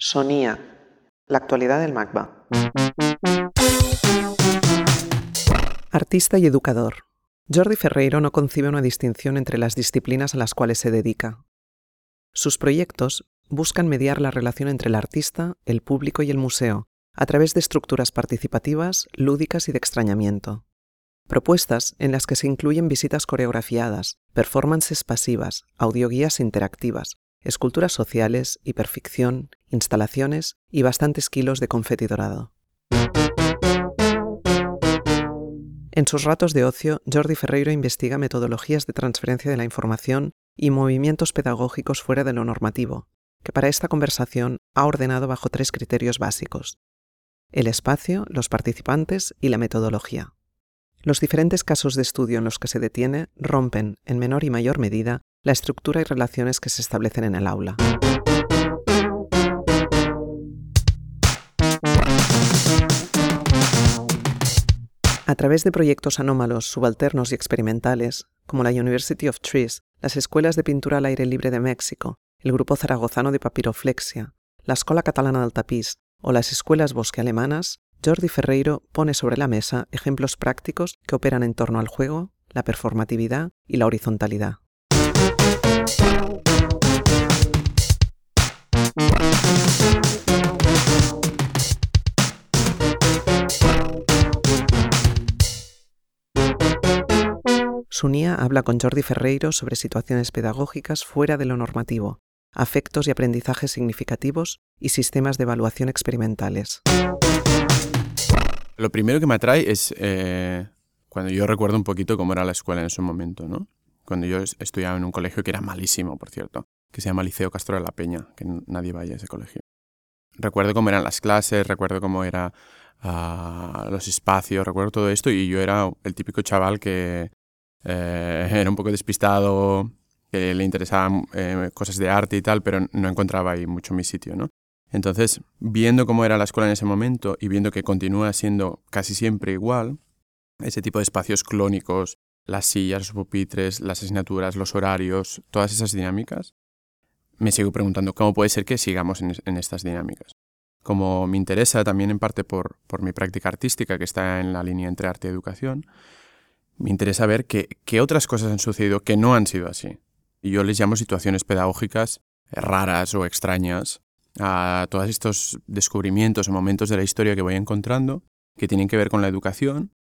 Sonía. La actualidad del MACBA. Artista y educador. Jordi Ferreiro no concibe una distinción entre las disciplinas a las cuales se dedica. Sus proyectos buscan mediar la relación entre el artista, el público y el museo, a través de estructuras participativas, lúdicas y de extrañamiento. Propuestas en las que se incluyen visitas coreografiadas, performances pasivas, audioguías interactivas, esculturas sociales, hiperficción, instalaciones y bastantes kilos de confeti dorado. En sus ratos de ocio, Jordi Ferreiro investiga metodologías de transferencia de la información y movimientos pedagógicos fuera de lo normativo, que para esta conversación ha ordenado bajo tres criterios básicos. El espacio, los participantes y la metodología. Los diferentes casos de estudio en los que se detiene rompen, en menor y mayor medida, la estructura y relaciones que se establecen en el aula. A través de proyectos anómalos, subalternos y experimentales, como la University of Trees, las escuelas de pintura al aire libre de México, el grupo zaragozano de papiroflexia, la Escuela Catalana del Tapís o las escuelas bosque alemanas, Jordi Ferreiro pone sobre la mesa ejemplos prácticos que operan en torno al juego, la performatividad y la horizontalidad. Sunia habla con Jordi Ferreiro sobre situaciones pedagógicas fuera de lo normativo, afectos y aprendizajes significativos y sistemas de evaluación experimentales. Lo primero que me atrae es eh, cuando yo recuerdo un poquito cómo era la escuela en ese momento, ¿no? Cuando yo estudiaba en un colegio que era malísimo, por cierto, que se llama Liceo Castro de la Peña, que nadie vaya a ese colegio. Recuerdo cómo eran las clases, recuerdo cómo eran ah, los espacios, recuerdo todo esto y yo era el típico chaval que eh, era un poco despistado, que le interesaban eh, cosas de arte y tal, pero no encontraba ahí mucho mi sitio, ¿no? Entonces, viendo cómo era la escuela en ese momento y viendo que continúa siendo casi siempre igual, ese tipo de espacios clónicos, las sillas, los pupitres, las asignaturas, los horarios, todas esas dinámicas, me sigo preguntando cómo puede ser que sigamos en, estas dinámicas. Como me interesa también en parte por, por mi práctica artística, que está en la línea entre arte y educación, me interesa ver qué otras cosas han sucedido que no han sido así. Y yo les llamo situaciones pedagógicas raras o extrañas a todos estos descubrimientos o momentos de la historia que voy encontrando que tienen que ver con la educación,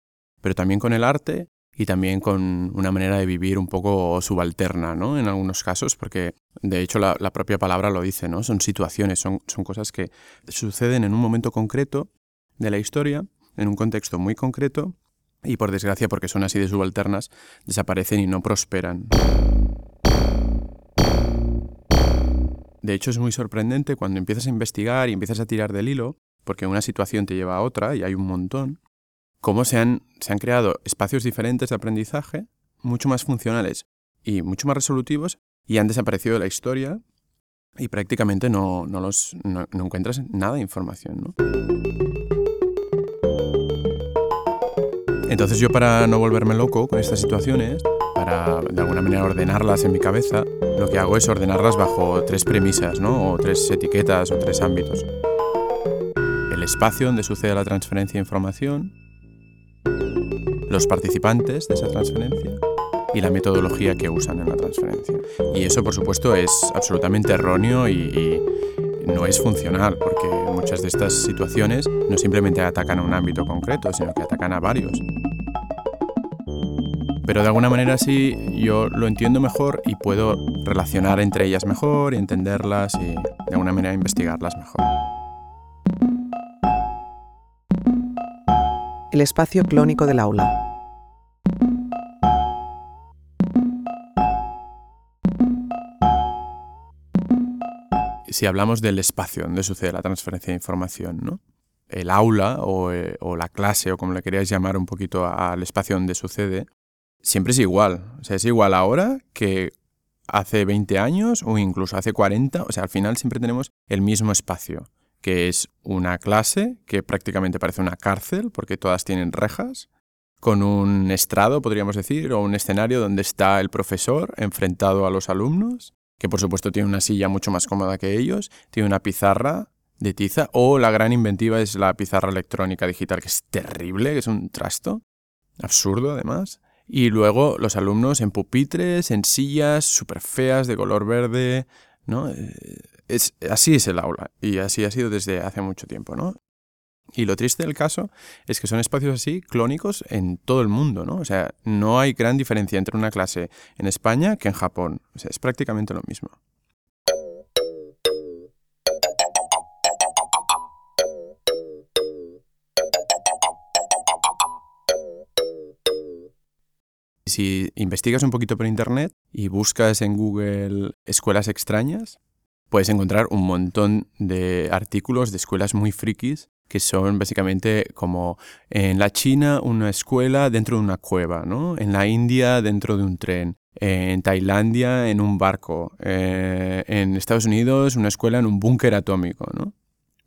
pero también con el arte y también con una manera de vivir un poco subalterna, ¿no? En algunos casos, porque de hecho la, propia palabra lo dice, ¿no? Son situaciones, son, cosas que suceden en un momento concreto de la historia, en un contexto muy concreto, y por desgracia, porque son así de subalternas, desaparecen y no prosperan. De hecho, es muy sorprendente cuando empiezas a investigar y empiezas a tirar del hilo, porque una situación te lleva a otra y hay un montón, cómo se han, se han creado espacios diferentes de aprendizaje, mucho más funcionales y mucho más resolutivos, y han desaparecido de la historia y prácticamente no, no, los, no, encuentras nada de información. ¿no? Entonces yo para no volverme loco con estas situaciones, para de alguna manera ordenarlas en mi cabeza, lo que hago es ordenarlas bajo tres premisas, ¿no? O tres etiquetas o tres ámbitos. El espacio donde sucede la transferencia de información, los participantes de esa transferencia y la metodología que usan en la transferencia. Y eso, por supuesto, es absolutamente erróneo y, no es funcional, porque muchas de estas situaciones no simplemente atacan a un ámbito concreto, sino que atacan a varios. Pero de alguna manera sí yo lo entiendo mejor y puedo relacionar entre ellas mejor y entenderlas y de alguna manera investigarlas mejor. El espacio clónico del aula. Si hablamos del espacio donde sucede la transferencia de información, ¿no? el aula o, eh, o, la clase o como le queríais llamar un poquito al espacio donde sucede, siempre es igual. O sea, es igual ahora que hace 20 años o incluso hace 40. O sea, al final siempre tenemos el mismo espacio, que es una clase que prácticamente parece una cárcel porque todas tienen rejas, con un estrado, podríamos decir, o un escenario donde está el profesor enfrentado a los alumnos, que por supuesto tiene una silla mucho más cómoda que ellos, tiene una pizarra de tiza, o la gran inventiva es la pizarra electrónica digital, que es terrible, que es un trasto, absurdo además. Y luego los alumnos en pupitres, en sillas súper feas de color verde, ¿no? Es, así es el aula y así ha sido desde hace mucho tiempo, ¿no? Y lo triste del caso es que son espacios así clónicos en todo el mundo, ¿no? O sea, no hay gran diferencia entre una clase en España que en Japón. O sea, es prácticamente lo mismo. Si investigas un poquito por internet y buscas en Google escuelas extrañas, puedes encontrar un montón de artículos de escuelas muy frikis que son básicamente como en la China una escuela dentro de una cueva, ¿no? En la India dentro de un tren, en Tailandia en un barco, eh, en Estados Unidos una escuela en un búnker atómico, ¿no?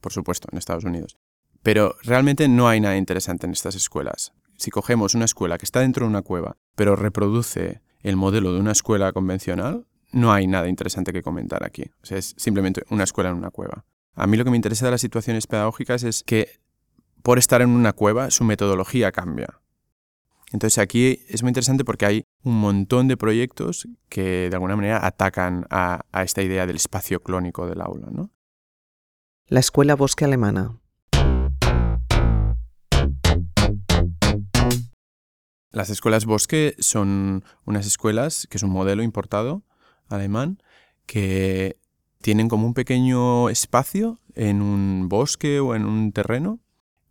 Por supuesto, en Estados Unidos. Pero realmente no hay nada interesante en estas escuelas. Si cogemos una escuela que está dentro de una cueva, pero reproduce el modelo de una escuela convencional, no hay nada interesante que comentar aquí. O sea, es simplemente una escuela en una cueva. A mí lo que me interesa de las situaciones pedagógicas es que por estar en una cueva su metodología cambia. Entonces aquí es muy interesante porque hay un montón de proyectos que de alguna manera atacan a, esta idea del espacio clónico del aula. ¿no? La escuela bosque alemana. Las escuelas bosque son unas escuelas que es un modelo importado alemán que tienen como un pequeño espacio en un bosque o en un terreno,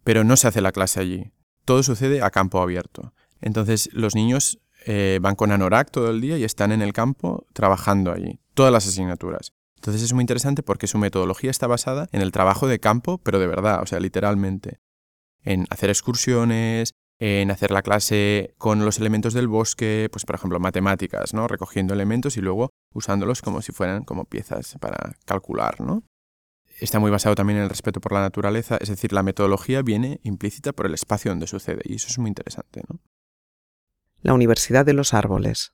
pero no se hace la clase allí. Todo sucede a campo abierto. Entonces los niños eh, van con anorak todo el día y están en el campo trabajando allí, todas las asignaturas. Entonces es muy interesante porque su metodología está basada en el trabajo de campo, pero de verdad, o sea, literalmente. En hacer excursiones, en hacer la clase con los elementos del bosque, pues por ejemplo matemáticas, ¿no? Recogiendo elementos y luego usándolos como si fueran como piezas para calcular, ¿no? Está muy basado también en el respeto por la naturaleza, es decir, la metodología viene implícita por el espacio donde sucede y eso es muy interesante, ¿no? La Universidad de los Árboles.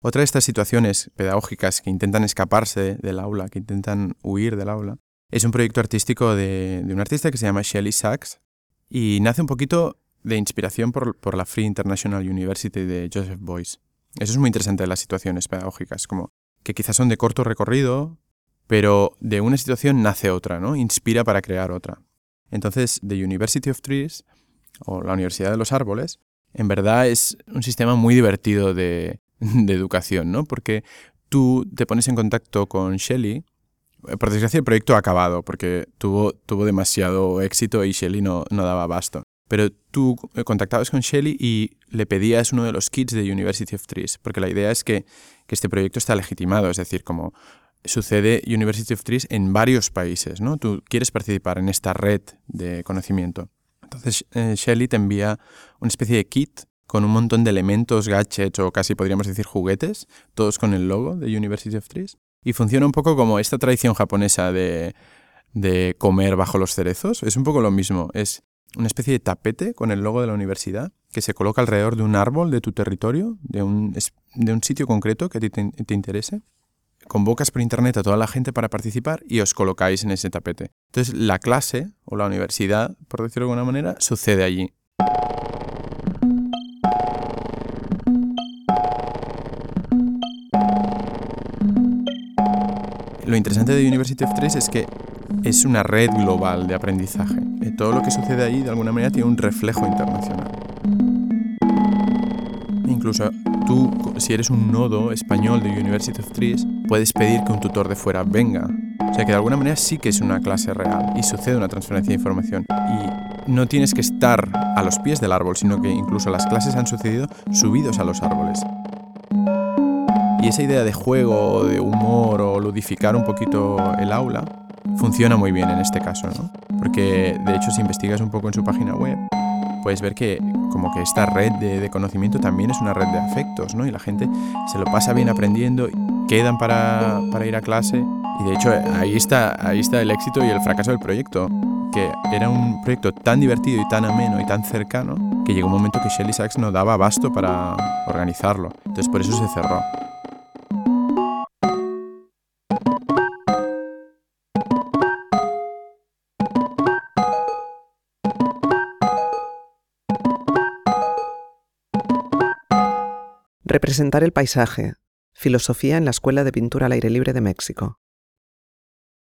Otra de estas situaciones pedagógicas que intentan escaparse del aula, que intentan huir del aula, es un proyecto artístico de, de un artista que se llama Shelley Sachs y nace un poquito de inspiración por, la Free International University de Joseph Boyce. Eso es muy interesante de las situaciones pedagógicas, como que quizás son de corto recorrido, pero de una situación nace otra, ¿no? Inspira para crear otra. Entonces, The University of Trees, o la Universidad de los Árboles, en verdad es un sistema muy divertido de, educación, ¿no? Porque tú te pones en contacto con Shelley, por desgracia el proyecto ha acabado porque tuvo, tuvo demasiado éxito y Shelley no, no daba abasto. Pero tú eh, contactabas con Shelley y le pedías uno de los kits de University of Trees, porque la idea es que, este proyecto está legitimado, es decir, como sucede University of Trees en varios países, ¿no? Tú quieres participar en esta red de conocimiento. Entonces eh, Shelley te envía una especie de kit con un montón de elementos, gadgets o casi podríamos decir juguetes, todos con el logo de University of Trees. Y funciona un poco como esta tradición japonesa de, de comer bajo los cerezos. Es un poco lo mismo. Es una especie de tapete con el logo de la universidad que se coloca alrededor de un árbol de tu territorio, de un, de un sitio concreto que te, te interese. Convocas por internet a toda la gente para participar y os colocáis en ese tapete. Entonces la clase o la universidad, por decirlo de alguna manera, sucede allí. Lo interesante de University of Trees es que es una red global de aprendizaje. Eh, todo lo que sucede ahí de alguna manera tiene un reflejo internacional. Incluso tú, si eres un nodo español de University of Trees, puedes pedir que un tutor de fuera venga. O sea que de alguna manera sí que es una clase real y sucede una transferencia de información. Y no tienes que estar a los pies del árbol, sino que incluso las clases han sucedido subidos a los árboles. Y esa idea de juego, de humor o ludificar un poquito el aula funciona muy bien en este caso, ¿no? Porque de hecho si investigas un poco en su página web, puedes ver que como que esta red de, conocimiento también es una red de afectos, ¿no? Y la gente se lo pasa bien aprendiendo, quedan para, para ir a clase y de hecho ahí está, ahí está el éxito y el fracaso del proyecto, que era un proyecto tan divertido y tan ameno y tan cercano que llegó un momento que Shelly Sachs no daba abasto para organizarlo. Entonces por eso se cerró. Representar el paisaje. Filosofía en la Escuela de Pintura al Aire Libre de México.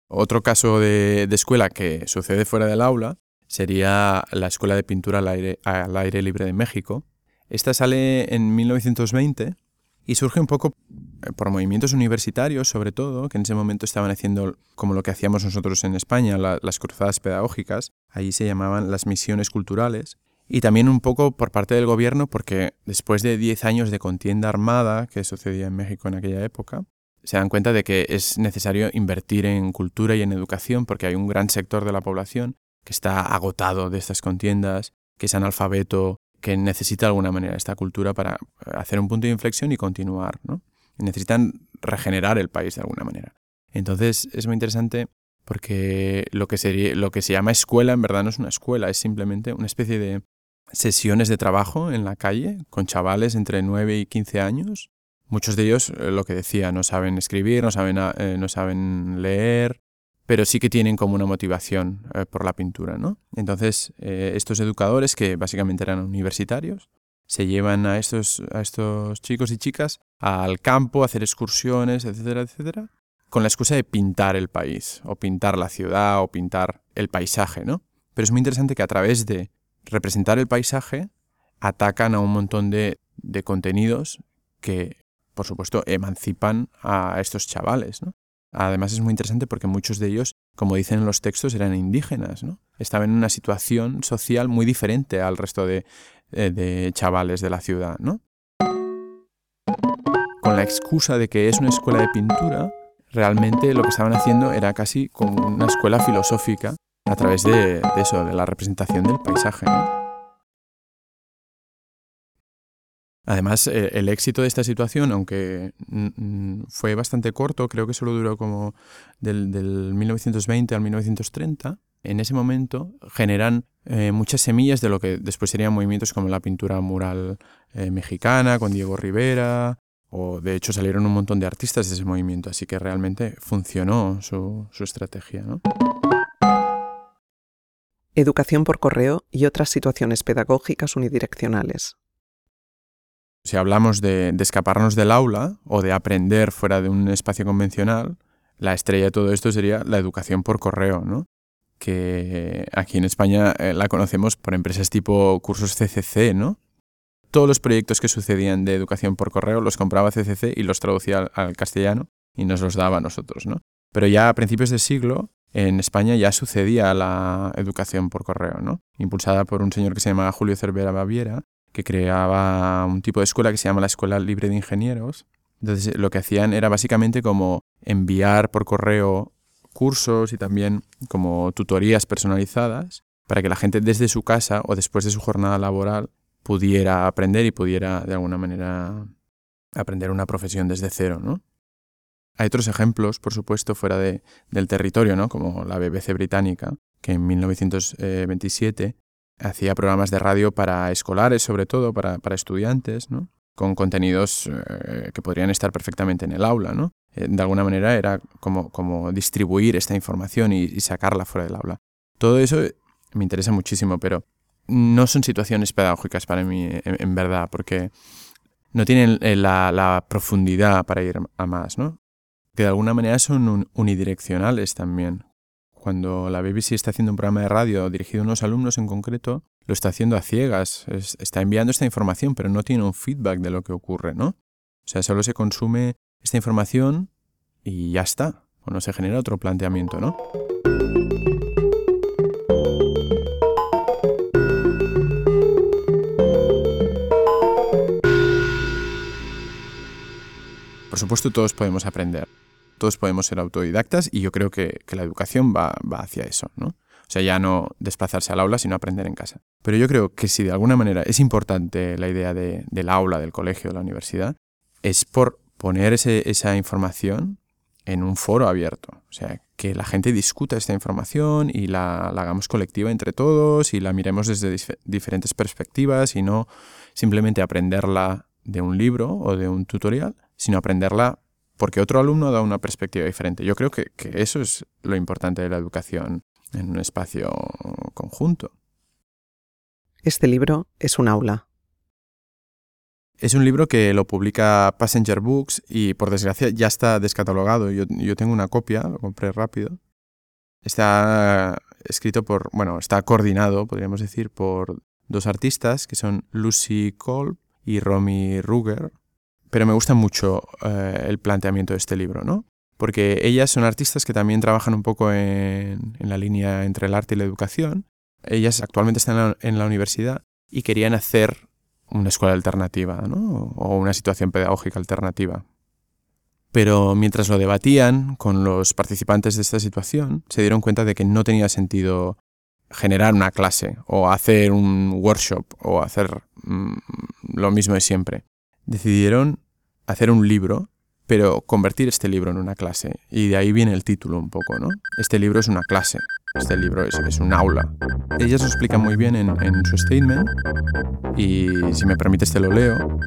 Otro caso de, escuela que sucede fuera del aula sería la Escuela de Pintura al Aire, al aire Libre de México. Esta sale en 1920 y surge un poco eh, por movimientos universitarios, sobre todo, que en ese momento estaban haciendo como lo que hacíamos nosotros en España, las cruzadas pedagógicas. Allí se llamaban las misiones culturales. Y también un poco por parte del gobierno, porque después de 10 años de contienda armada que sucedía en México en aquella época, se dan cuenta de que es necesario invertir en cultura y en educación, porque hay un gran sector de la población que está agotado de estas contiendas, que es analfabeto, que necesita de alguna manera esta cultura para hacer un punto de inflexión y continuar, ¿no? Necesitan regenerar el país de alguna manera. Entonces es muy interesante porque lo que, sería, lo que se llama escuela en verdad no es una escuela, es simplemente una especie de sesiones de trabajo en la calle con chavales entre 9 y 15 años. Muchos de ellos, eh, lo que decía, no saben escribir, no saben, eh, no saben leer, pero sí que tienen como una motivación eh, por la pintura, ¿no? Entonces, estos educadores, que básicamente eran universitarios, se llevan a estos, a estos chicos y chicas al campo a hacer excursiones, etcétera, etcétera, con la excusa de pintar el país, o pintar la ciudad, o pintar el paisaje, ¿no? Pero es muy interesante que a través de representar el paisaje, atacan a un montón de, contenidos que, por supuesto, emancipan a estos chavales. Además es muy interesante porque muchos de ellos, como dicen en los textos, eran indígenas. ¿no? Estaban en una situación social muy diferente al resto de, eh, chavales de la ciudad. Con la excusa de que es una escuela de pintura, realmente lo que estaban haciendo era casi como una escuela filosófica a través de, eso, de la representación del paisaje. Además, eh, el éxito de esta situación, aunque fue bastante corto, creo que solo duró como del, 1920 al 1930, en ese momento generan eh, muchas semillas de lo que después serían movimientos como la pintura mural eh, mexicana con Diego Rivera, o de hecho salieron un montón de artistas de ese movimiento, así que realmente funcionó su, su estrategia. ¿no? Educación por correo y otras situaciones pedagógicas unidireccionales. Si hablamos de, escaparnos del aula o de aprender fuera de un espacio convencional, la estrella de todo esto sería la educación por correo, ¿no? que aquí en España eh, la conocemos por empresas tipo cursos CCC, ¿no? Todos los proyectos que sucedían de educación por correo los compraba CCC y los traducía al, al castellano y nos los daba a nosotros, ¿no? Pero ya a principios de siglo en España ya sucedía la educación por correo, ¿no? Impulsada por un señor que se llama Julio Cervera Baviera, que creaba un tipo de escuela que se llama la Escuela Libre de Ingenieros. Entonces lo que hacían era básicamente como enviar por correo cursos y también como tutorías personalizadas para que la gente desde su casa o después de su jornada laboral pudiera aprender y pudiera de alguna manera aprender una profesión desde cero, ¿no? Hay otros ejemplos, por supuesto, fuera de, del territorio, ¿no? como la BBC británica, que en 1927 hacía programas de radio para escolares, sobre todo, para, para estudiantes, ¿no? con contenidos eh, que podrían estar perfectamente en el aula. ¿no? Eh, de alguna manera era como, como distribuir esta información y, sacarla fuera del aula. Todo eso me interesa muchísimo, pero no son situaciones pedagógicas para mí, en, verdad, porque no tienen eh, la, la, profundidad para ir a más, ¿no? Que de alguna manera son unidireccionales también. Cuando la BBC está haciendo un programa de radio dirigido a unos alumnos en concreto, lo está haciendo a ciegas, está enviando esta información, pero no tiene un feedback de lo que ocurre, ¿no? O sea, solo se consume esta información y ya está, o no se genera otro planteamiento, ¿no? Por supuesto, todos podemos aprender todos podemos ser autodidactas y yo creo que, la educación va, hacia eso. O sea, ya no desplazarse al aula, sino aprender en casa. Pero yo creo que si de alguna manera es importante la idea del aula, del colegio, de la universidad, es por poner esa información en un foro abierto. O sea, que la gente discuta esta información y la, hagamos colectiva entre todos y la miremos desde diferentes perspectivas y no simplemente aprenderla de un libro o de un tutorial, sino aprenderla porque otro alumno da una perspectiva diferente. Yo creo que, eso es lo importante de la educación en un espacio conjunto. Este libro es un aula. Es un libro que lo publica Passenger Books y por desgracia ya está descatalogado. Yo, yo tengo una copia, lo compré rápido. Está escrito por, bueno, está coordinado, podríamos decir, por dos artistas que son Lucy Kolb y Romy Ruger. Pero me gusta mucho eh, el planteamiento de este libro, ¿no? Porque ellas son artistas que también trabajan un poco en, la línea entre el arte y la educación. Ellas actualmente están en la, universidad y querían hacer una escuela alternativa, ¿no? O una situación pedagógica alternativa. Pero mientras lo debatían con los participantes de esta situación, se dieron cuenta de que no tenía sentido generar una clase o hacer un workshop o hacer mm, lo mismo de siempre. Decidieron hacer un libro, pero convertir este libro en una clase. Y de ahí viene el título un poco, ¿no? Este libro es una clase, este libro es, un aula. Ellas lo explican muy bien en, en su statement y si me permites te lo leo.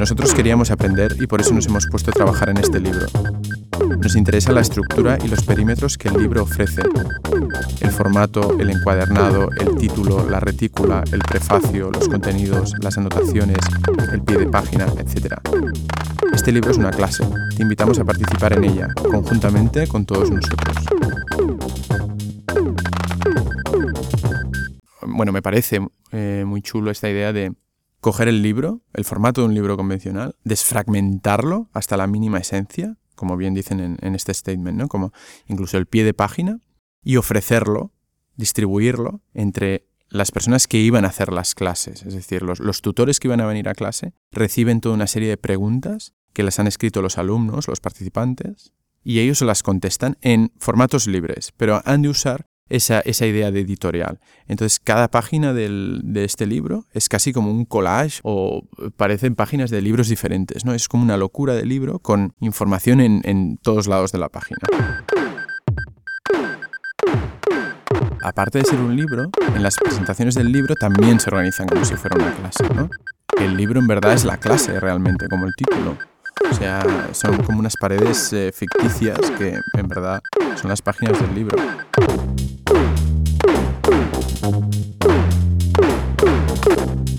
Nosotros queríamos aprender y por eso nos hemos puesto a trabajar en este libro. Nos interesa la estructura y los perímetros que el libro ofrece. El formato, el encuadernado, el título, la retícula, el prefacio, los contenidos, las anotaciones, el pie de página, etc. Este libro es una clase. Te invitamos a participar en ella, conjuntamente con todos nosotros. Bueno, me parece eh, muy chulo esta idea de coger el libro, el formato de un libro convencional, desfragmentarlo hasta la mínima esencia, como bien dicen en, este statement, ¿no? Como incluso el pie de página, y ofrecerlo, distribuirlo entre las personas que iban a hacer las clases, es decir, los, los, tutores que iban a venir a clase, reciben toda una serie de preguntas que les han escrito los alumnos, los participantes, y ellos las contestan en formatos libres, pero han de usar esa, esa idea de editorial. Entonces, cada página del, de este libro es casi como un collage o parecen páginas de libros diferentes, ¿no? Es como una locura de libro con información en, en todos lados de la página. Aparte de ser un libro, en las presentaciones del libro también se organizan como si fuera una clase, ¿no? El libro en verdad es la clase realmente, como el título. O sea, son como unas paredes eh, ficticias que en verdad son las páginas del libro. Thank you.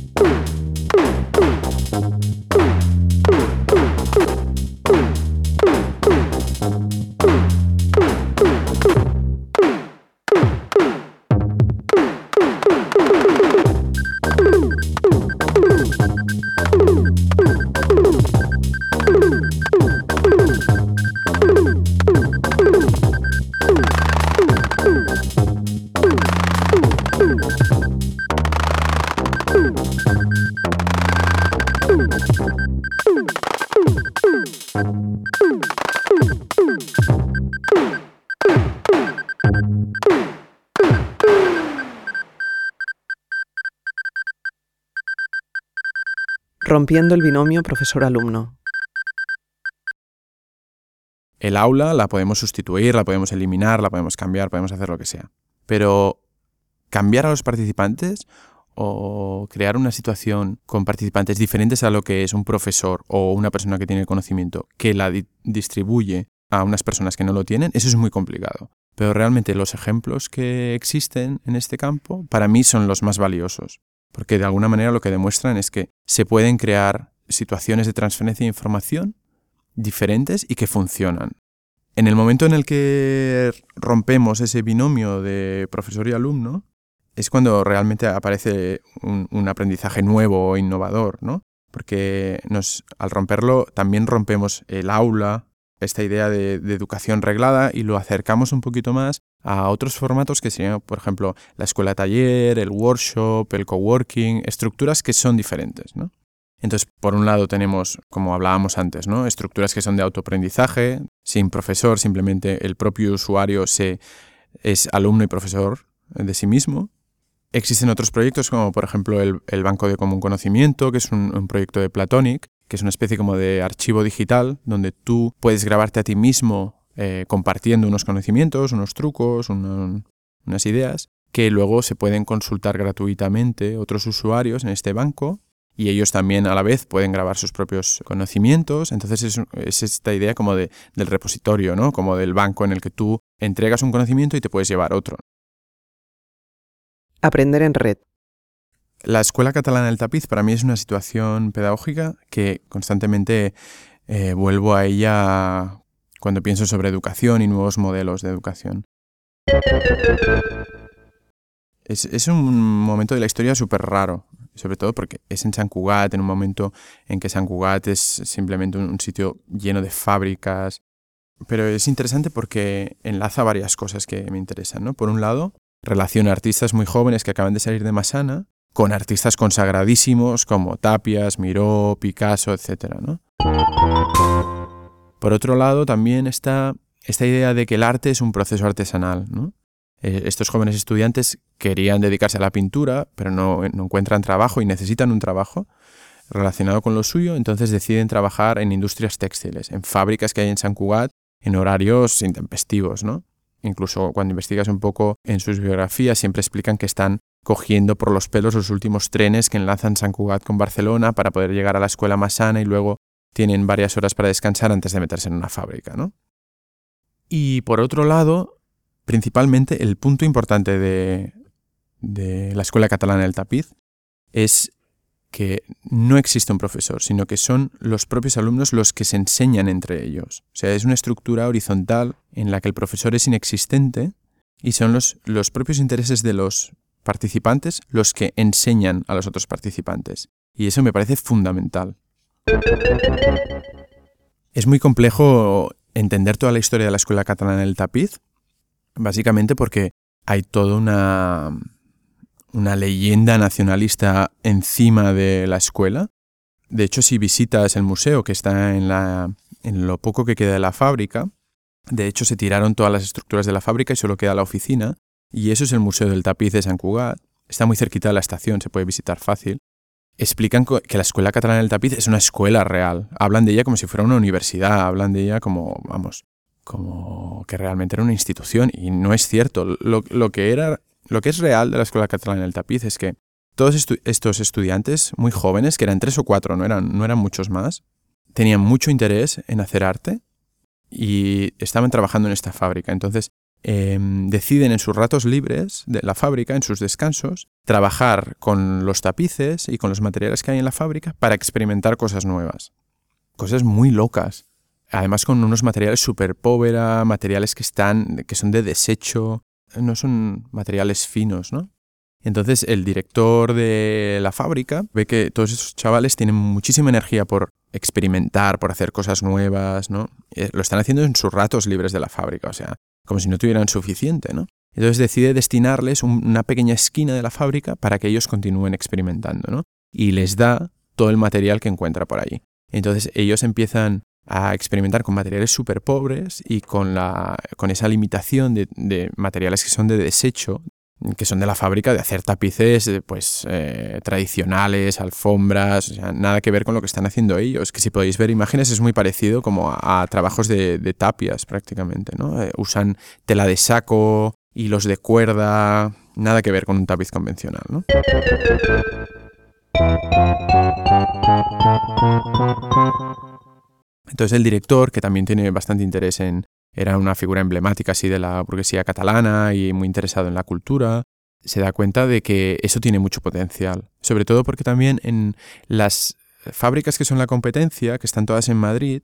Rompiendo el binomio profesor-alumno. El aula la podemos sustituir, la podemos eliminar, la podemos cambiar, podemos hacer lo que sea. Pero cambiar a los participantes o crear una situación con participantes diferentes a lo que es un profesor o una persona que tiene el conocimiento que la distribuye a unas personas que no lo tienen, eso es muy complicado. Pero realmente los ejemplos que existen en este campo para mí son los más valiosos porque de alguna manera lo que demuestran es que se pueden crear situaciones de transferencia de información diferentes y que funcionan. En el momento en el que rompemos ese binomio de profesor y alumno, es cuando realmente aparece un, aprendizaje nuevo o innovador, ¿no? Porque nos, al romperlo también rompemos el aula, esta idea de, educación reglada y lo acercamos un poquito más a otros formatos que serían, por ejemplo, la escuela taller, el workshop, el coworking, estructuras que son diferentes, ¿no? Entonces, por un lado tenemos, como hablábamos antes, ¿no? estructuras que son de autoaprendizaje, sin profesor, simplemente el propio usuario se, es alumno y profesor de sí mismo. Existen otros proyectos como por ejemplo el, Banco de Común Conocimiento, que es un, un proyecto de Platonic, que es una especie como de archivo digital donde tú puedes grabarte a ti mismo eh, compartiendo unos conocimientos, unos trucos, unas ideas, que luego se pueden consultar gratuitamente otros usuarios en este banco y ellos también a la vez pueden grabar sus propios conocimientos. Entonces es, esta idea como de, del repositorio, ¿no? como del banco en el que tú entregas un conocimiento y te puedes llevar otro. Aprender en red. La Escuela Catalana del Tapiz para mí es una situación pedagógica que constantemente eh, vuelvo a ella cuando pienso sobre educación y nuevos modelos de educación. Es, un momento de la historia súper raro, sobre todo porque es en San Cugat, en un momento en que San Cugat es simplemente un, sitio lleno de fábricas. Pero es interesante porque enlaza varias cosas que me interesan. ¿no? Por un lado, relaciona artistas muy jóvenes que acaban de salir de Masana con artistas consagradísimos como Tapias, Miró, Picasso, etc. Por otro lado, también está esta idea de que el arte es un proceso artesanal. ¿no? Eh, estos jóvenes estudiantes querían dedicarse a la pintura, pero no, encuentran trabajo y necesitan un trabajo relacionado con lo suyo, entonces deciden trabajar en industrias textiles, en fábricas que hay en San Cugat, en horarios intempestivos, ¿no? Incluso cuando investigas un poco en sus biografías, siempre explican que están cogiendo por los pelos los últimos trenes que enlazan San Cugat con Barcelona para poder llegar a la escuela más sana y luego tienen varias horas para descansar antes de meterse en una fábrica, ¿no? Y por otro lado, principalmente el punto importante de, la Escuela Catalana del Tapiz es que no existe un profesor, sino que son los propios alumnos los que se enseñan entre ellos. O sea, es una estructura horizontal en la que el profesor es inexistente y son los, los propios intereses de los participantes los que enseñan a los otros participantes. Y eso me parece fundamental. Es muy complejo entender toda la historia de la Escuela Catalana del Tapiz, Básicamente porque hay toda una, una leyenda nacionalista encima de la escuela. De hecho, si visitas el museo que está en, la, en lo poco que queda de la fábrica, de hecho se tiraron todas las estructuras de la fábrica y solo queda la oficina. Y eso es el Museo del Tapiz de San Cugat. Está muy cerquita de la estación, se puede visitar fácil. Explican que la Escuela Catalana del Tapiz es una escuela real. Hablan de ella como si fuera una universidad, hablan de ella como, vamos, como que realmente era una institución y no es cierto. Lo, que, era, lo que es real de la Escuela Catalana del Tapiz es que todos estos estudiantes muy jóvenes, que eran tres o cuatro, no eran, no eran muchos más, tenían mucho interés en hacer arte y estaban trabajando en esta fábrica. Entonces em, deciden en sus ratos libres de la fábrica, en sus descansos, trabajar con los tapices y con los materiales que hay en la fábrica para experimentar cosas nuevas. Cosas muy locas además con unos materiales súper povera, materiales que están, que son de desecho, no son materiales finos, ¿no? Entonces el director de la fábrica ve que todos esos chavales tienen muchísima energía por experimentar, por hacer cosas nuevas, ¿no? Eh, lo están haciendo en sus ratos libres de la fábrica, o sea, como si no tuvieran suficiente, ¿no? Entonces decide destinarles una pequeña esquina de la fábrica para que ellos continúen experimentando, ¿no? Y les da todo el material que encuentra por ahí. Entonces ellos empiezan a experimentar con materiales súper pobres y con, la, con esa limitación de, materiales que son de desecho, que son de la fábrica, de hacer tapices pues, eh, tradicionales, alfombras, o sea, nada que ver con lo que están haciendo ellos. Que si podéis ver imágenes es muy parecido como a, trabajos de, tapias prácticamente. ¿no? Eh, usan tela de saco, hilos de cuerda, nada que ver con un tapiz convencional. ¿no? Entonces el director, que también tiene bastante interés en, era una figura emblemática así de la burguesía catalana y muy interesado en la cultura, se da cuenta de que eso tiene mucho potencial. Sobre todo porque también en las fábricas que son la competencia, que están todas en Madrid,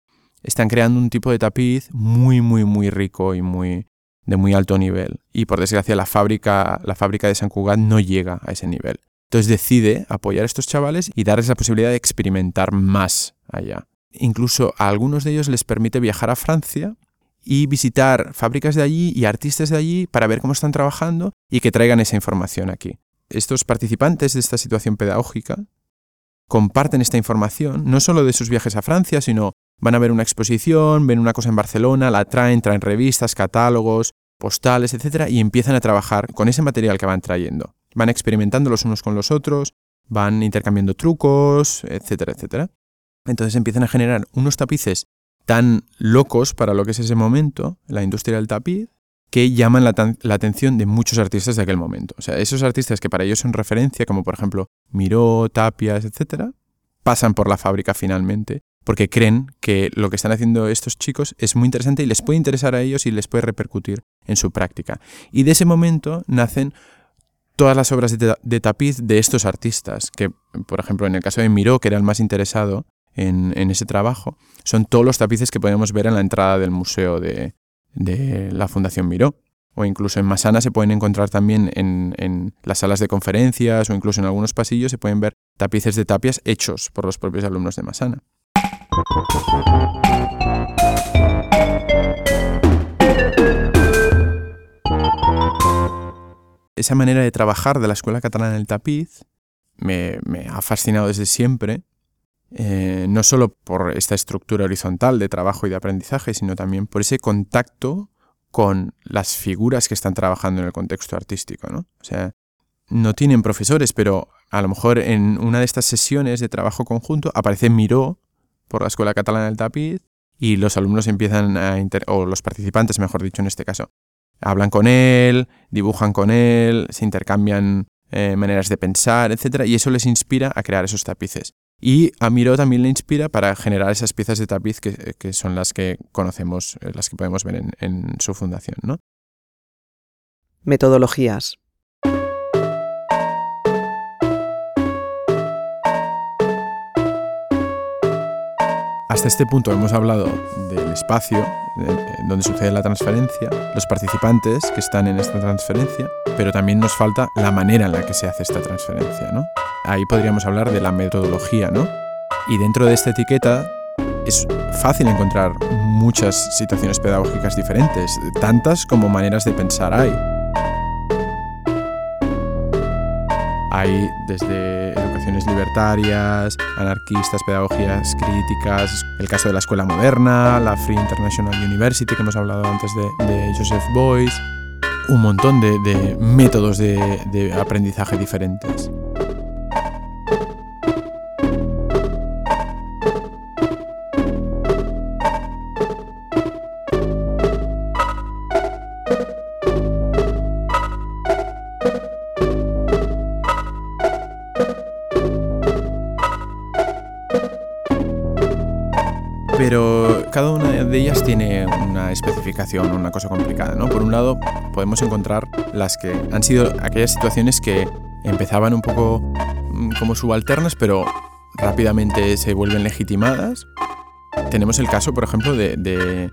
están creando un tipo de tapiz muy, muy, muy rico y muy de muy alto nivel. Y por desgracia la fábrica, la fábrica de San Cugat no llega a ese nivel. Entonces decide apoyar a estos chavales y darles la posibilidad de experimentar más allá. Incluso a algunos de ellos les permite viajar a Francia y visitar fábricas de allí y artistas de allí para ver cómo están trabajando y que traigan esa información aquí. Estos participantes de esta situación pedagógica comparten esta información, no solo de sus viajes a Francia, sino van a ver una exposición, ven una cosa en Barcelona, la traen, traen revistas, catálogos, postales, etc. y empiezan a trabajar con ese material que van trayendo. Van experimentando los unos con los otros, van intercambiando trucos, etcétera, etcétera. Entonces empiezan a generar unos tapices tan locos para lo que es ese momento, la industria del tapiz, que llaman la, atención de muchos artistas de aquel momento. O sea, esos artistas que para ellos son referencia, como por ejemplo Miró, Tapias, etc., pasan por la fábrica finalmente porque creen que lo que están haciendo estos chicos es muy interesante y les puede interesar a ellos y les puede repercutir en su práctica. Y de ese momento nacen todas las obras de, tapiz de estos artistas, que por ejemplo en el caso de Miró, que era el más interesado en, ese trabajo, son todos los tapices que podemos ver en la entrada del museo de, la Fundación Miró. O incluso en Masana se pueden encontrar también en, las salas de conferencias o incluso en algunos pasillos se pueden ver tapices de tapias hechos por los propios alumnos de Masana. esa manera de trabajar de la Escuela Catalana del Tapiz me, ha fascinado desde siempre, eh, no solo por esta estructura horizontal de trabajo y de aprendizaje, sino también por ese contacto con las figuras que están trabajando en el contexto artístico. ¿no? O sea, no tienen profesores, pero a lo mejor en una de estas sesiones de trabajo conjunto aparece Miró por la Escuela Catalana del Tapiz y los alumnos empiezan a, o los participantes, mejor dicho en este caso, hablan con él, dibujan con él, se intercambian eh, maneras de pensar, etc. Y eso les inspira a crear esos tapices. Y a Miro también le inspira para generar esas piezas de tapiz que, son las que conocemos, eh, las que podemos ver en, en su fundación. ¿no? Metodologías. Hasta este punto hemos hablado del espacio donde sucede la transferencia, los participantes que están en esta transferencia, pero también nos falta la manera en la que se hace esta transferencia. ¿no? Ahí podríamos hablar de la metodología. ¿no? Y dentro de esta etiqueta es fácil encontrar muchas situaciones pedagógicas diferentes, tantas como maneras de pensar hay. Hay desde educaciones libertarias, anarquistas, pedagogías críticas, el caso de la escuela moderna, la Free International University que hemos hablado antes de, Joseph Beuys, un montón de, métodos de aprendizaje diferentes. Tiene una especificación, una cosa complicada. ¿no? Por un lado, podemos encontrar las que han sido aquellas situaciones que empezaban un poco mm, como subalternas, pero rápidamente se vuelven legitimadas. Tenemos el caso, por ejemplo, de, de,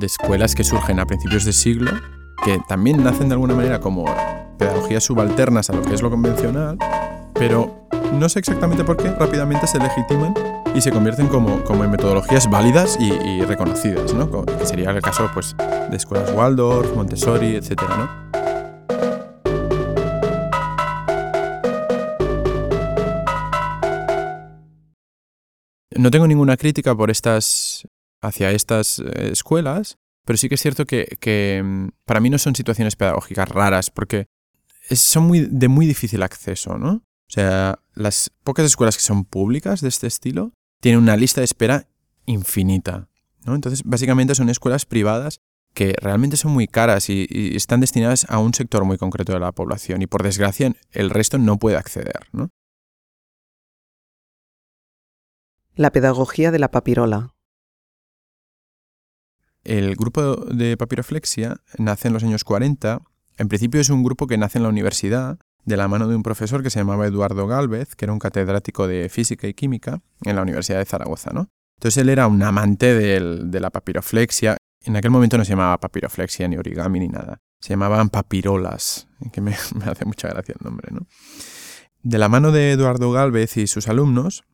escuelas que surgen a principios de siglo, que también nacen de alguna manera como pedagogías subalternas a lo que es lo convencional, pero no sé exactamente por qué rápidamente se legitiman y se convierten como, como en metodologías válidas y, reconocidas, ¿no? que sería el caso pues, de escuelas Waldorf, Montessori, etc. ¿no? No tengo ninguna crítica por estas, hacia estas eh, escuelas, pero sí que es cierto que, que, mm, para mí no son situaciones pedagógicas raras, porque son muy, de muy difícil acceso, ¿no? O sea, las pocas escuelas que son públicas de este estilo tiene una lista de espera infinita. ¿no? Entonces, básicamente son escuelas privadas que realmente son muy caras y, están destinadas a un sector muy concreto de la población y por desgracia el resto no puede acceder. ¿no? La pedagogía de la papirola. El grupo de papiroflexia nace en los años 40. En principio es un grupo que nace en la universidad de la mano de un profesor que se llamaba Eduardo Galvez, que era un catedrático de física y química en la Universidad de Zaragoza. ¿no? Entonces él era un amante de la papiroflexia. En aquel momento no se llamaba papiroflexia ni origami ni nada. Se llamaban papirolas, que me, hace mucha gracia el nombre. ¿no? De la mano de Eduardo Galvez y sus alumnos,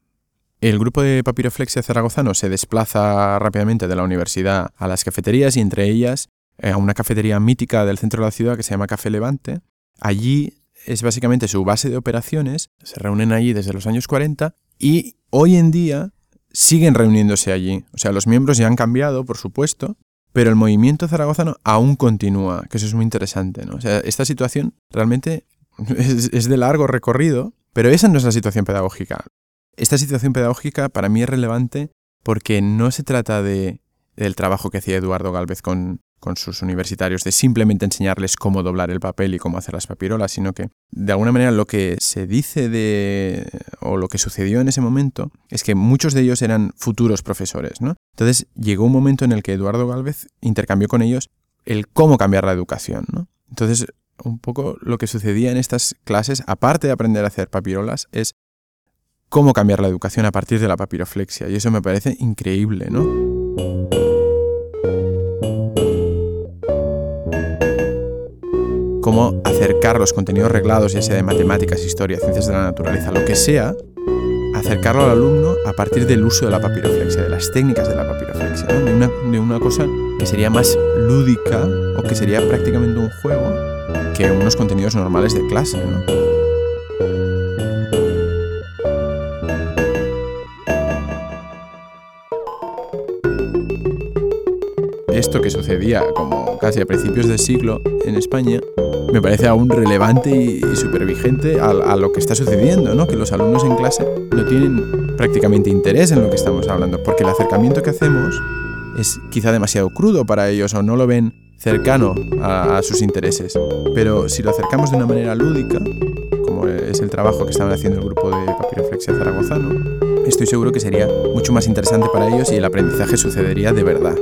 el grupo de papiroflexia zaragozano se desplaza rápidamente de la universidad a las cafeterías y entre ellas eh, a una cafetería mítica del centro de la ciudad que se llama Café Levante. Allí es básicamente su base de operaciones, se reúnen allí desde los años 40 y hoy en día siguen reuniéndose allí. O sea, los miembros ya han cambiado, por supuesto, pero el movimiento zaragozano aún continúa, que eso es muy interesante. ¿no? O sea, esta situación realmente es, de largo recorrido, pero esa no es la situación pedagógica. Esta situación pedagógica para mí es relevante porque no se trata de, del trabajo que hacía Eduardo Galvez con, con sus universitarios de simplemente enseñarles cómo doblar el papel y cómo hacer las papirolas, sino que de alguna manera lo que se dice de o lo que sucedió en ese momento es que muchos de ellos eran futuros profesores, ¿no? Entonces llegó un momento en el que Eduardo Galvez intercambió con ellos el cómo cambiar la educación, ¿no? Entonces un poco lo que sucedía en estas clases, aparte de aprender a hacer papirolas, es cómo cambiar la educación a partir de la papiroflexia. Y eso me parece increíble, ¿no? Cómo acercar los contenidos reglados, ya sea de matemáticas, historia, ciencias de la naturaleza, lo que sea, acercarlo al alumno a partir del uso de la papiroflexia, de las técnicas de la papiroflexia, de, una, de una cosa que sería más lúdica o que sería prácticamente un juego que unos contenidos normales de clase. Esto que sucedía como casi a principios del siglo en España me parece aún relevante y, súper vigente a, lo que está sucediendo, ¿no? que los alumnos en clase no tienen prácticamente interés en lo que estamos hablando, porque el acercamiento que hacemos es quizá demasiado crudo para ellos o no lo ven cercano a, a sus intereses. Pero si lo acercamos de una manera lúdica, como es el trabajo que estaban haciendo el grupo de Papiroflexia Zaragozano, estoy seguro que sería mucho más interesante para ellos y el aprendizaje sucedería de verdad.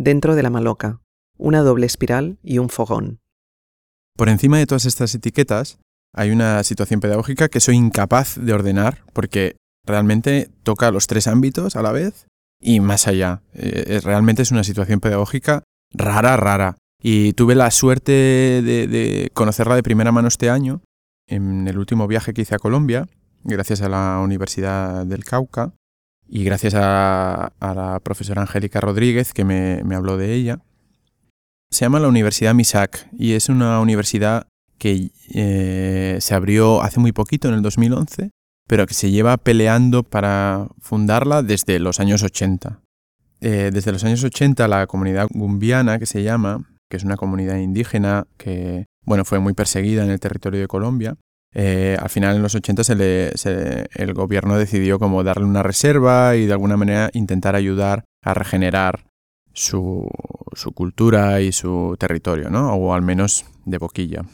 Dentro de la maloca, una doble espiral y un fogón. Por encima de todas estas etiquetas hay una situación pedagógica que soy incapaz de ordenar porque realmente toca los tres ámbitos a la vez y más allá. Eh, realmente es una situación pedagógica rara, rara. Y tuve la suerte de, de, conocerla de primera mano este año, en el último viaje que hice a Colombia, gracias a la Universidad del Cauca, y gracias a, la profesora Angélica Rodríguez que me, habló de ella. Se llama la Universidad MISAC y es una universidad que eh, se abrió hace muy poquito, en el 2011, pero que se lleva peleando para fundarla desde los años 80. Eh, desde los años 80 la comunidad gumbiana, que se llama, que es una comunidad indígena que bueno, fue muy perseguida en el territorio de Colombia, eh, al final en los 80 el gobierno decidió como darle una reserva y de alguna manera intentar ayudar a regenerar su, cultura y su territorio, ¿no? o al menos de boquilla.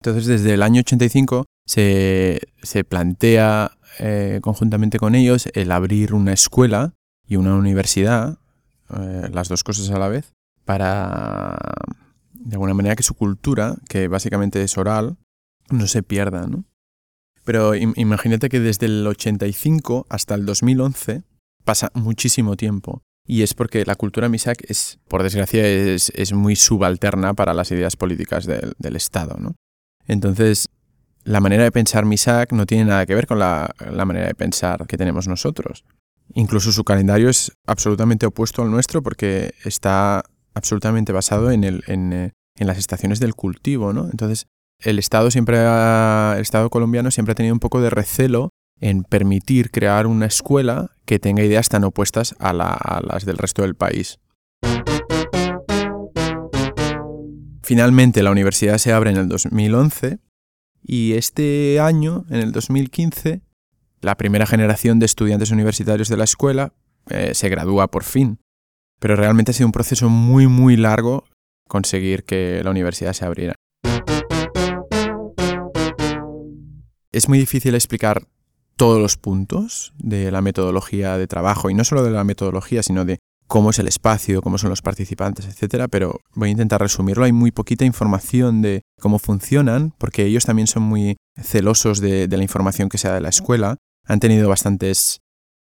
Entonces desde el año 85 se, plantea eh, conjuntamente con ellos el abrir una escuela y una universidad, eh, las dos cosas a la vez, para de alguna manera que su cultura, que básicamente es oral, no se pierda, ¿no? Pero imagínate que desde el 85 hasta el 2011 pasa muchísimo tiempo. Y es porque la cultura MISAC es, por desgracia, es, muy subalterna para las ideas políticas del, Estado, ¿no? Entonces, la manera de pensar MISAC no tiene nada que ver con la, manera de pensar que tenemos nosotros. Incluso su calendario es absolutamente opuesto al nuestro porque está absolutamente basado en, el, en, eh, en las estaciones del cultivo, ¿no? Entonces, el Estado siempre el Estado colombiano siempre ha tenido un poco de recelo en permitir crear una escuela que tenga ideas tan opuestas a, las del resto del país. Finalmente la universidad se abre en el 2011 y este año, en el 2015, la primera generación de estudiantes universitarios de la escuela eh, se gradúa por fin. Pero realmente ha sido un proceso muy muy largo conseguir que la universidad se abriera. Es muy difícil explicar todos los puntos de la metodología de trabajo, y no solo de la metodología, sino de cómo es el espacio, cómo son los participantes, etcétera, pero voy a intentar resumirlo. Hay muy poquita información de cómo funcionan, porque ellos también son muy celosos de, la información que se da de la escuela. Han tenido bastantes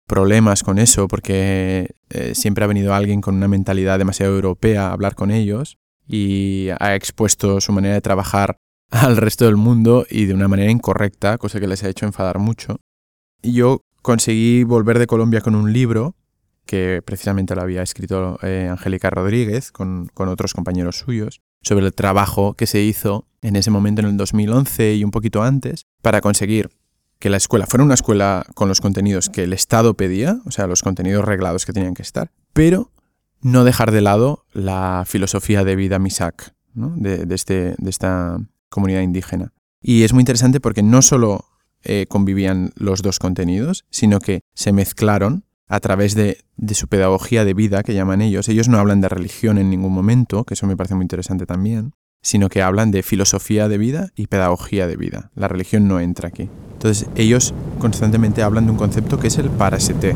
problemas con eso, porque eh, siempre ha venido alguien con una mentalidad demasiado europea a hablar con ellos y ha expuesto su manera de trabajar al resto del mundo y de una manera incorrecta, cosa que les ha hecho enfadar mucho. Y yo conseguí volver de Colombia con un libro que precisamente lo había escrito eh, Angélica Rodríguez con, con otros compañeros suyos, sobre el trabajo que se hizo en ese momento, en el 2011 y un poquito antes, para conseguir que la escuela fuera una escuela con los contenidos que el Estado pedía, o sea, los contenidos reglados que tenían que estar, pero no dejar de lado la filosofía de vida MISAC, ¿no? de, de, este, de esta comunidad indígena. Y es muy interesante porque no solo eh, convivían los dos contenidos, sino que se mezclaron a través de, de, su pedagogía de vida, que llaman ellos. Ellos no hablan de religión en ningún momento, que eso me parece muy interesante también, sino que hablan de filosofía de vida y pedagogía de vida. La religión no entra aquí. Entonces ellos constantemente hablan de un concepto que es el parasete.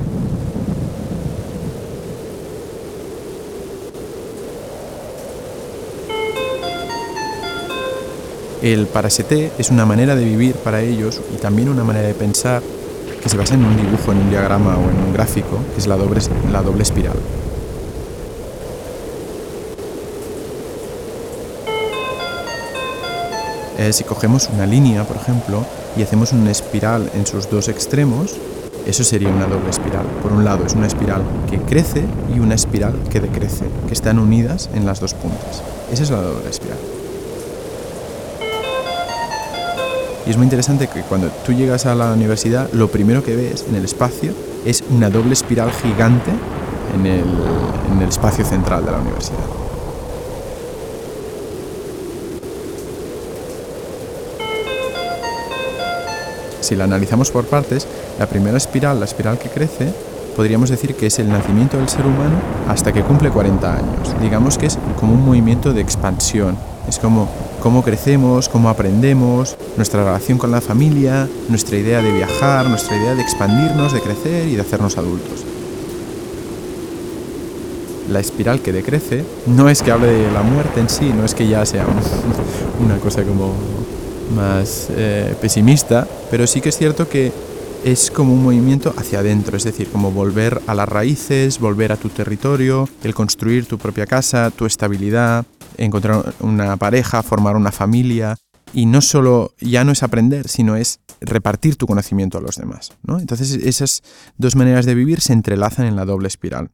El parasete es una manera de vivir para ellos y también una manera de pensar que se basa en un dibujo, en un diagrama o en un gráfico, que es la doble, la doble espiral. Eh, si cogemos una línea, por ejemplo, y hacemos una espiral en sus dos extremos, eso sería una doble espiral. Por un lado es una espiral que crece y una espiral que decrece, que están unidas en las dos puntas. Esa es la doble espiral. Y es muy interesante que cuando tú llegas a la universidad, lo primero que ves en el espacio es una doble espiral gigante en el, espacio central de la universidad. Si la analizamos por partes, la primera espiral, la espiral que crece, podríamos decir que es el nacimiento del ser humano hasta que cumple 40 años. Digamos que es como un movimiento de expansión. Es como cómo crecemos, cómo aprendemos, nuestra relación con la familia, nuestra idea de viajar, nuestra idea de expandirnos, de crecer y de hacernos adultos. La espiral que decrece no es que hable de la muerte en sí, no es que ya sea una cosa como más eh, pesimista, pero sí que es cierto que es como un movimiento hacia adentro, es decir, como volver a las raíces, volver a tu territorio, el construir tu propia casa, tu estabilidad, encontrar una pareja, formar una familia. Y no solo, ya no es aprender, sino es repartir tu conocimiento a los demás. ¿no? Entonces esas dos maneras de vivir se entrelazan en la doble espiral.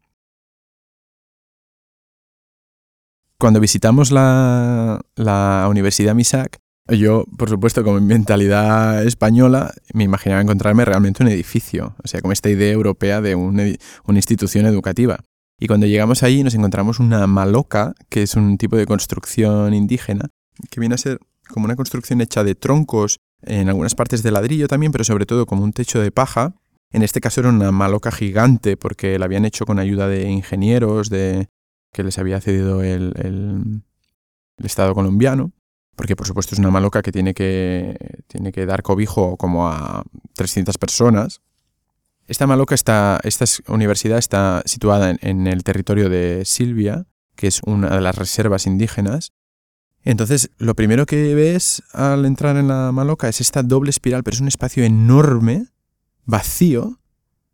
Cuando visitamos la, la Universidad Misak, yo, por supuesto, como mentalidad española, me imaginaba encontrarme realmente un edificio, o sea, como esta idea europea de una, institución educativa. Y cuando llegamos allí nos encontramos una maloca, que es un tipo de construcción indígena, que viene a ser como una construcción hecha de troncos, en algunas partes de ladrillo también, pero sobre todo como un techo de paja. En este caso era una maloca gigante, porque la habían hecho con ayuda de ingenieros de, que les había cedido el, el Estado colombiano porque por supuesto es una maloca que tiene que, tiene que dar cobijo como a 300 personas. Esta maloca esta universidad está situada en, en, el territorio de Silvia, que es una de las reservas indígenas. Entonces, lo primero que ves al entrar en la maloca es esta doble espiral, pero es un espacio enorme, vacío,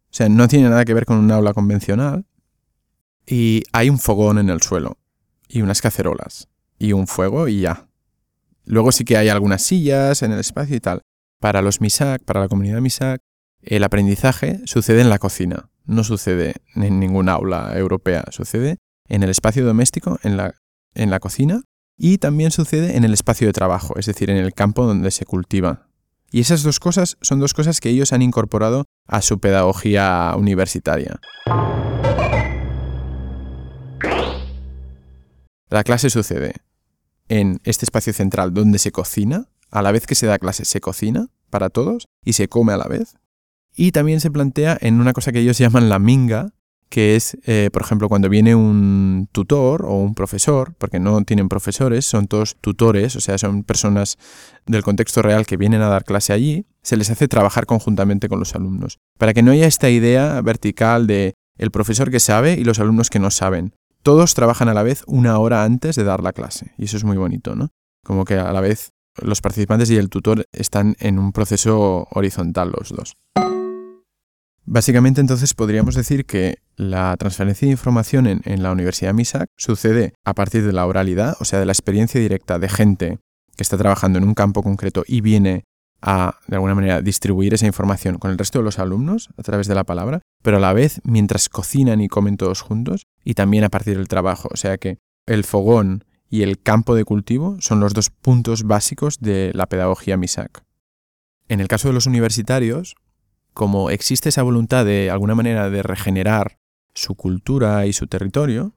o sea, no tiene nada que ver con un aula convencional, y hay un fogón en el suelo, y unas cacerolas, y un fuego, y ya. Luego sí que hay algunas sillas en el espacio y tal. Para los MISAC, para la comunidad MISAC, el aprendizaje sucede en la cocina, no sucede en ningún aula europea, sucede en el espacio doméstico, en la, en la cocina, y también sucede en el espacio de trabajo, es decir, en el campo donde se cultiva. Y esas dos cosas son dos cosas que ellos han incorporado a su pedagogía universitaria. La clase sucede en este espacio central donde se cocina, a la vez que se da clase se cocina para todos y se come a la vez. Y también se plantea en una cosa que ellos llaman la minga, que es, eh, por ejemplo, cuando viene un tutor o un profesor, porque no tienen profesores, son todos tutores, o sea, son personas del contexto real que vienen a dar clase allí, se les hace trabajar conjuntamente con los alumnos, para que no haya esta idea vertical de el profesor que sabe y los alumnos que no saben, todos trabajan a la vez una hora antes de dar la clase. Y eso es muy bonito, ¿no? Como que a la vez los participantes y el tutor están en un proceso horizontal los dos. Básicamente entonces podríamos decir que la transferencia de información en, la Universidad MISAC sucede a partir de la oralidad, o sea, de la experiencia directa de gente que está trabajando en un campo concreto y viene a, de alguna manera, distribuir esa información con el resto de los alumnos a través de la palabra, pero a la vez mientras cocinan y comen todos juntos y también a partir del trabajo. O sea que el fogón y el campo de cultivo son los dos puntos básicos de la pedagogía MISAC. En el caso de los universitarios, como existe esa voluntad de alguna manera de regenerar su cultura y su territorio,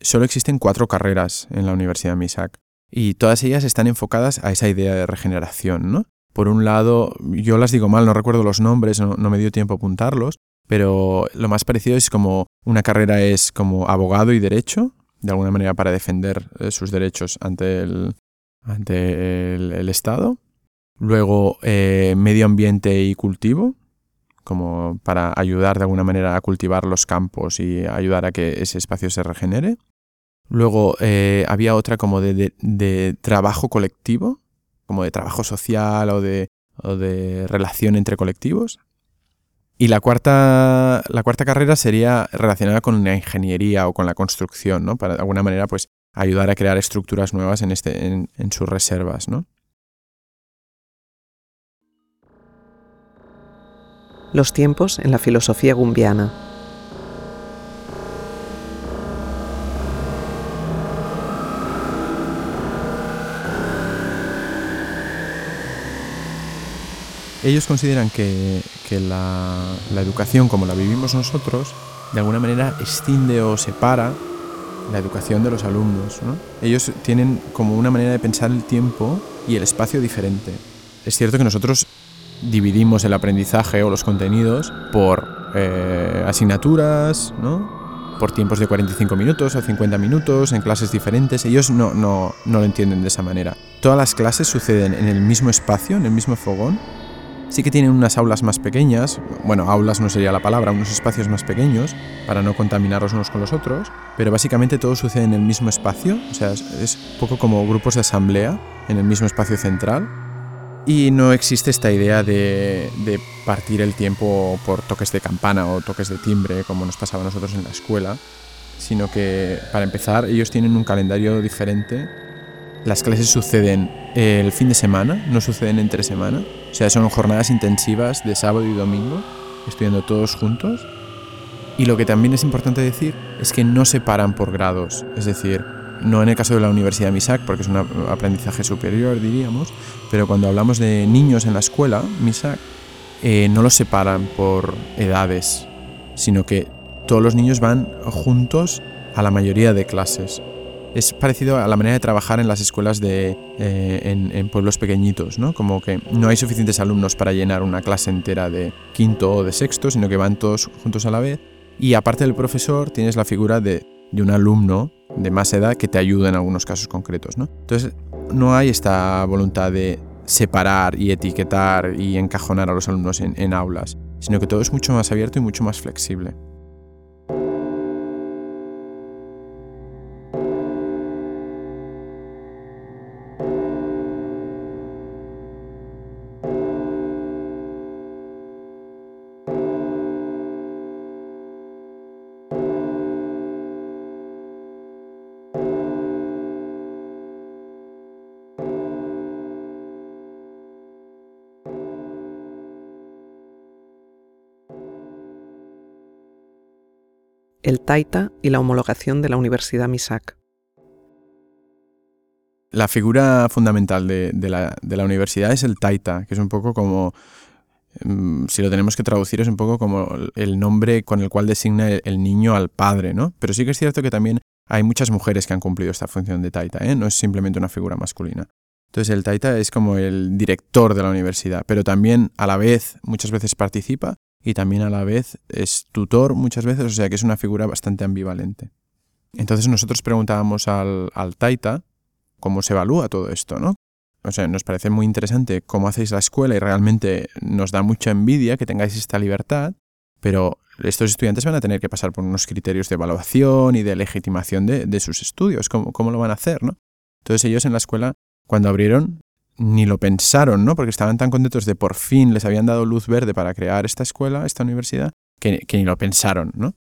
solo existen cuatro carreras en la Universidad MISAC y todas ellas están enfocadas a esa idea de regeneración, ¿no? Por un lado, yo las digo mal, no recuerdo los nombres, no, me dio tiempo a apuntarlos, pero lo más parecido es como una carrera es como abogado y derecho, de alguna manera para defender eh, sus derechos ante el, ante el, Estado. Luego eh, medio ambiente y cultivo, como para ayudar de alguna manera a cultivar los campos y ayudar a que ese espacio se regenere. Luego eh, había otra como de, trabajo colectivo, como de trabajo social o de, relación entre colectivos. Y la cuarta, la cuarta carrera sería relacionada con la ingeniería o con la construcción, ¿no? Para de alguna manera, pues, ayudar a crear estructuras nuevas en, este, en sus reservas, ¿no? Los tiempos en la filosofía gumbiana. Ellos consideran que, la, educación como la vivimos nosotros, de alguna manera escinde o separa la educación de los alumnos. Ellos tienen como una manera de pensar el tiempo y el espacio diferente. Es cierto que nosotros dividimos el aprendizaje o los contenidos por eh, asignaturas, por tiempos de 45 minutos o 50 minutos en clases diferentes. Ellos no, no, no lo entienden de esa manera. Todas las clases suceden en el mismo espacio, en el mismo fogón, Sí que tienen unas aulas más pequeñas, bueno, aulas no sería la palabra, unos espacios más pequeños para no contaminarlos unos con los otros, pero básicamente todo sucede en el mismo espacio, o sea, es, un poco como grupos de asamblea en el mismo espacio central. Y no existe esta idea de, de partir el tiempo por toques de campana o toques de timbre, como nos pasaba a nosotros en la escuela, sino que, para empezar, ellos tienen un calendario diferente las clases suceden el fin de semana, no suceden entre semana. O sea, son jornadas intensivas de sábado y domingo, estudiando todos juntos. Y lo que también es importante decir es que no se paran por grados. Es decir, no en el caso de la Universidad de Misak, porque es un aprendizaje superior, diríamos, pero cuando hablamos de niños en la escuela, Misak, eh, no los separan por edades, sino que todos los niños van juntos a la mayoría de clases es parecido a la manera de trabajar en las escuelas de, eh, en, pueblos pequeñitos, ¿no? Como que no hay suficientes alumnos para llenar una clase entera de quinto o de sexto, sino que van todos juntos a la vez. Y aparte del profesor, tienes la figura de, un alumno de más edad que te ayuda en algunos casos concretos, ¿no? Entonces, no hay esta voluntad de separar y etiquetar y encajonar a los alumnos en aulas, sino que todo es mucho más abierto y mucho más flexible. El Taita y la homologación de la Universidad Misak. La figura fundamental de, la, universidad es el Taita, que es un poco como, mm, si lo tenemos que traducir, es un poco como el nombre con el cual designa el, niño al padre, ¿no? Pero sí que es cierto que también hay muchas mujeres que han cumplido esta función de Taita, ¿eh? no es simplemente una figura masculina. Entonces el Taita es como el director de la universidad, pero también a la vez muchas veces participa y también a la vez es tutor muchas veces, o sea que es una figura bastante ambivalente. Entonces nosotros preguntábamos al, Taita cómo se evalúa todo esto, ¿no? O sea, nos parece muy interesante cómo hacéis la escuela y realmente nos da mucha envidia que tengáis esta libertad, pero estos estudiantes van a tener que pasar por unos criterios de evaluación y de legitimación de, de sus estudios. ¿Cómo, ¿Cómo, lo van a hacer, no? Entonces ellos en la escuela, cuando abrieron, ni lo pensaron, ¿no? Porque estaban tan contentos de por fin les habían dado luz verde para crear esta escuela, esta universidad, que, ni lo pensaron, ¿no?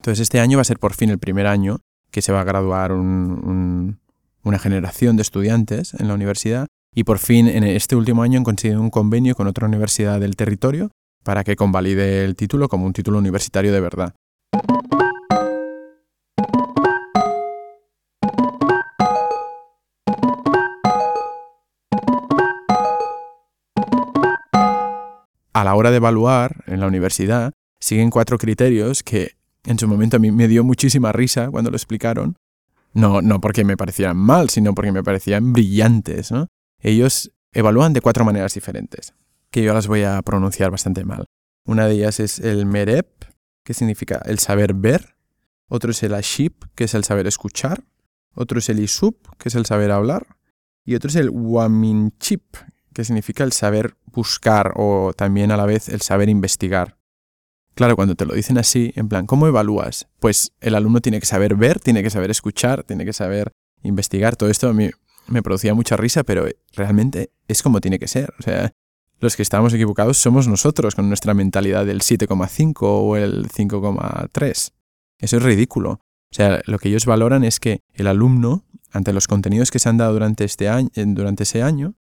Entonces este año va a ser por fin el primer año que se va a graduar una generación de estudiantes en la universidad y por fin en este último año han conseguido un convenio con otra universidad del territorio para que convalide el título como un título universitario de verdad. A la hora de evaluar en la universidad, siguen cuatro criterios que en su momento a mí me dio muchísima risa cuando lo explicaron. No, no porque me parecieran mal, sino porque me parecían brillantes. Ellos evalúan de cuatro maneras diferentes, que yo las voy a pronunciar bastante mal. Una de ellas es el merep, que significa el saber ver. Otro es el aship, que es el saber escuchar. Otro es el isup, que es el saber hablar. Y otro es el waminchip, que significa el saber buscar o también a la vez el saber investigar. Claro, cuando te lo dicen así, en plan, ¿cómo evalúas? Pues el alumno tiene que saber ver, tiene que saber escuchar, tiene que saber investigar. Todo esto a mí me producía mucha risa, pero realmente es como tiene que ser. O sea, los que estamos equivocados somos nosotros con nuestra mentalidad del 7,5 o el 5,3. Eso es ridículo. O sea, lo que ellos valoran es que el alumno, ante los contenidos que se han dado durante, este año, durante ese año,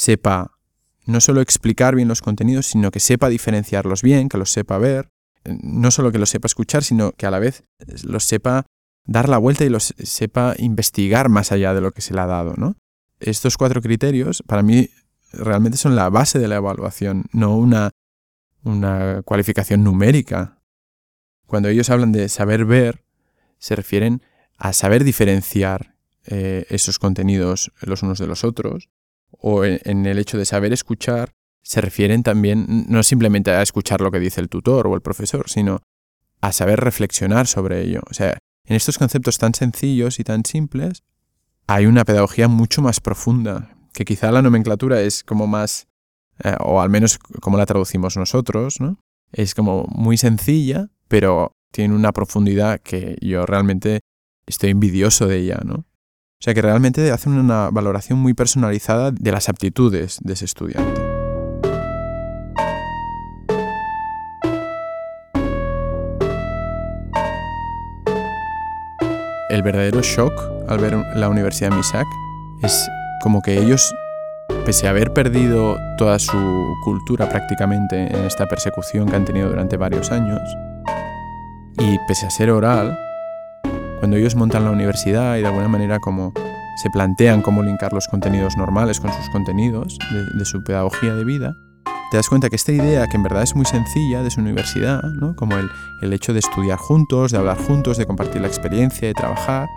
sepa no solo explicar bien los contenidos, sino que sepa diferenciarlos bien, que los sepa ver, no solo que los sepa escuchar, sino que a la vez los sepa dar la vuelta y los sepa investigar más allá de lo que se le ha dado, ¿no? Estos cuatro criterios para mí realmente son la base de la evaluación, no una, una cualificación numérica. Cuando ellos hablan de saber ver, se refieren a saber diferenciar eh, esos contenidos los unos de los otros, o en, el hecho de saber escuchar, se refieren también no simplemente a escuchar lo que dice el tutor o el profesor, sino a saber reflexionar sobre ello. O sea, en estos conceptos tan sencillos y tan simples hay una pedagogía mucho más profunda, que quizá la nomenclatura es como más, eh, o al menos como la traducimos nosotros, ¿no? Es como muy sencilla, pero tiene una profundidad que yo realmente estoy envidioso de ella, ¿no? O sea que realmente hacen una valoración muy personalizada de las aptitudes de ese estudiante. El verdadero shock al ver la Universidad Misak es como que ellos, pese a haber perdido toda su cultura prácticamente en esta persecución que han tenido durante varios años, y pese a ser oral, cuando ellos montan la universidad y de alguna manera como se plantean cómo linkar los contenidos normales con sus contenidos de, su pedagogía de vida, te das cuenta que esta idea, que en verdad es muy sencilla de su universidad, ¿no? como el, el hecho de estudiar juntos, de hablar juntos, de compartir la experiencia, de trabajar,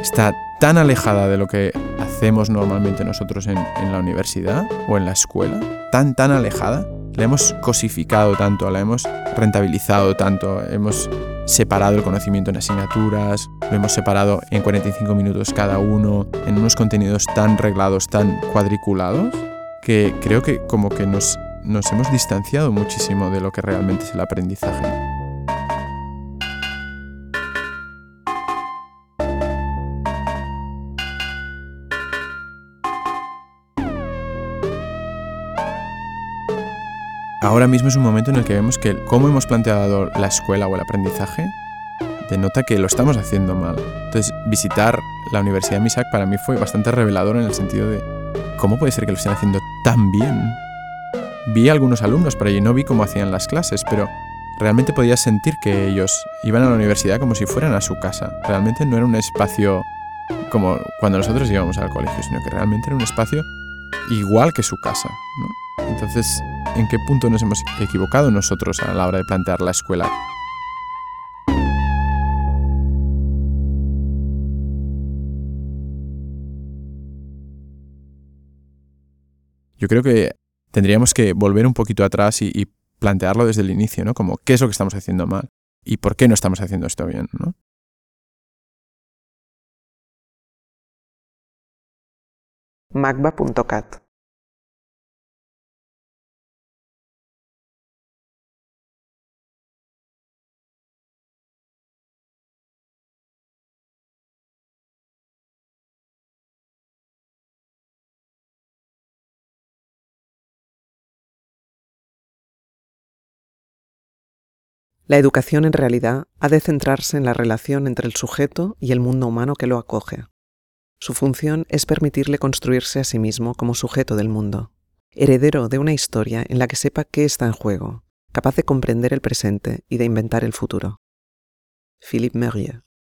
está tan alejada de lo que hacemos normalmente nosotros en, en, la universidad o en la escuela, tan, tan alejada, la hemos cosificado tanto, la hemos rentabilizado tanto, hemos separado el conocimiento en asignaturas, lo hemos separado en 45 minutos cada uno, en unos contenidos tan reglados, tan cuadriculados, que creo que como que nos, nos hemos distanciado muchísimo de lo que realmente es el aprendizaje. Ahora mismo es un momento en el que vemos que cómo hemos planteado la escuela o el aprendizaje denota que lo estamos haciendo mal. Entonces, visitar la Universidad de Misak para mí fue bastante revelador en el sentido de cómo puede ser que lo estén haciendo tan bien. Vi algunos alumnos por allí, no vi cómo hacían las clases, pero realmente podía sentir que ellos iban a la universidad como si fueran a su casa. Realmente no era un espacio como cuando nosotros íbamos al colegio, sino que realmente era un espacio igual que su casa. Entonces, ¿en qué punto nos hemos equivocado nosotros a la hora de plantear la escuela? Yo creo que tendríamos que volver un poquito atrás y, plantearlo desde el inicio, ¿no? Como qué es lo que estamos haciendo mal y por qué no estamos haciendo esto bien, ¿no? magba.cat La educación en realidad ha de centrarse en la relación entre el sujeto y el mundo humano que lo acoge. Su función es permitirle construirse a sí mismo como sujeto del mundo, heredero de una historia en la que sepa qué está en juego, capaz de comprender el presente y de inventar el futuro. Philippe Merieux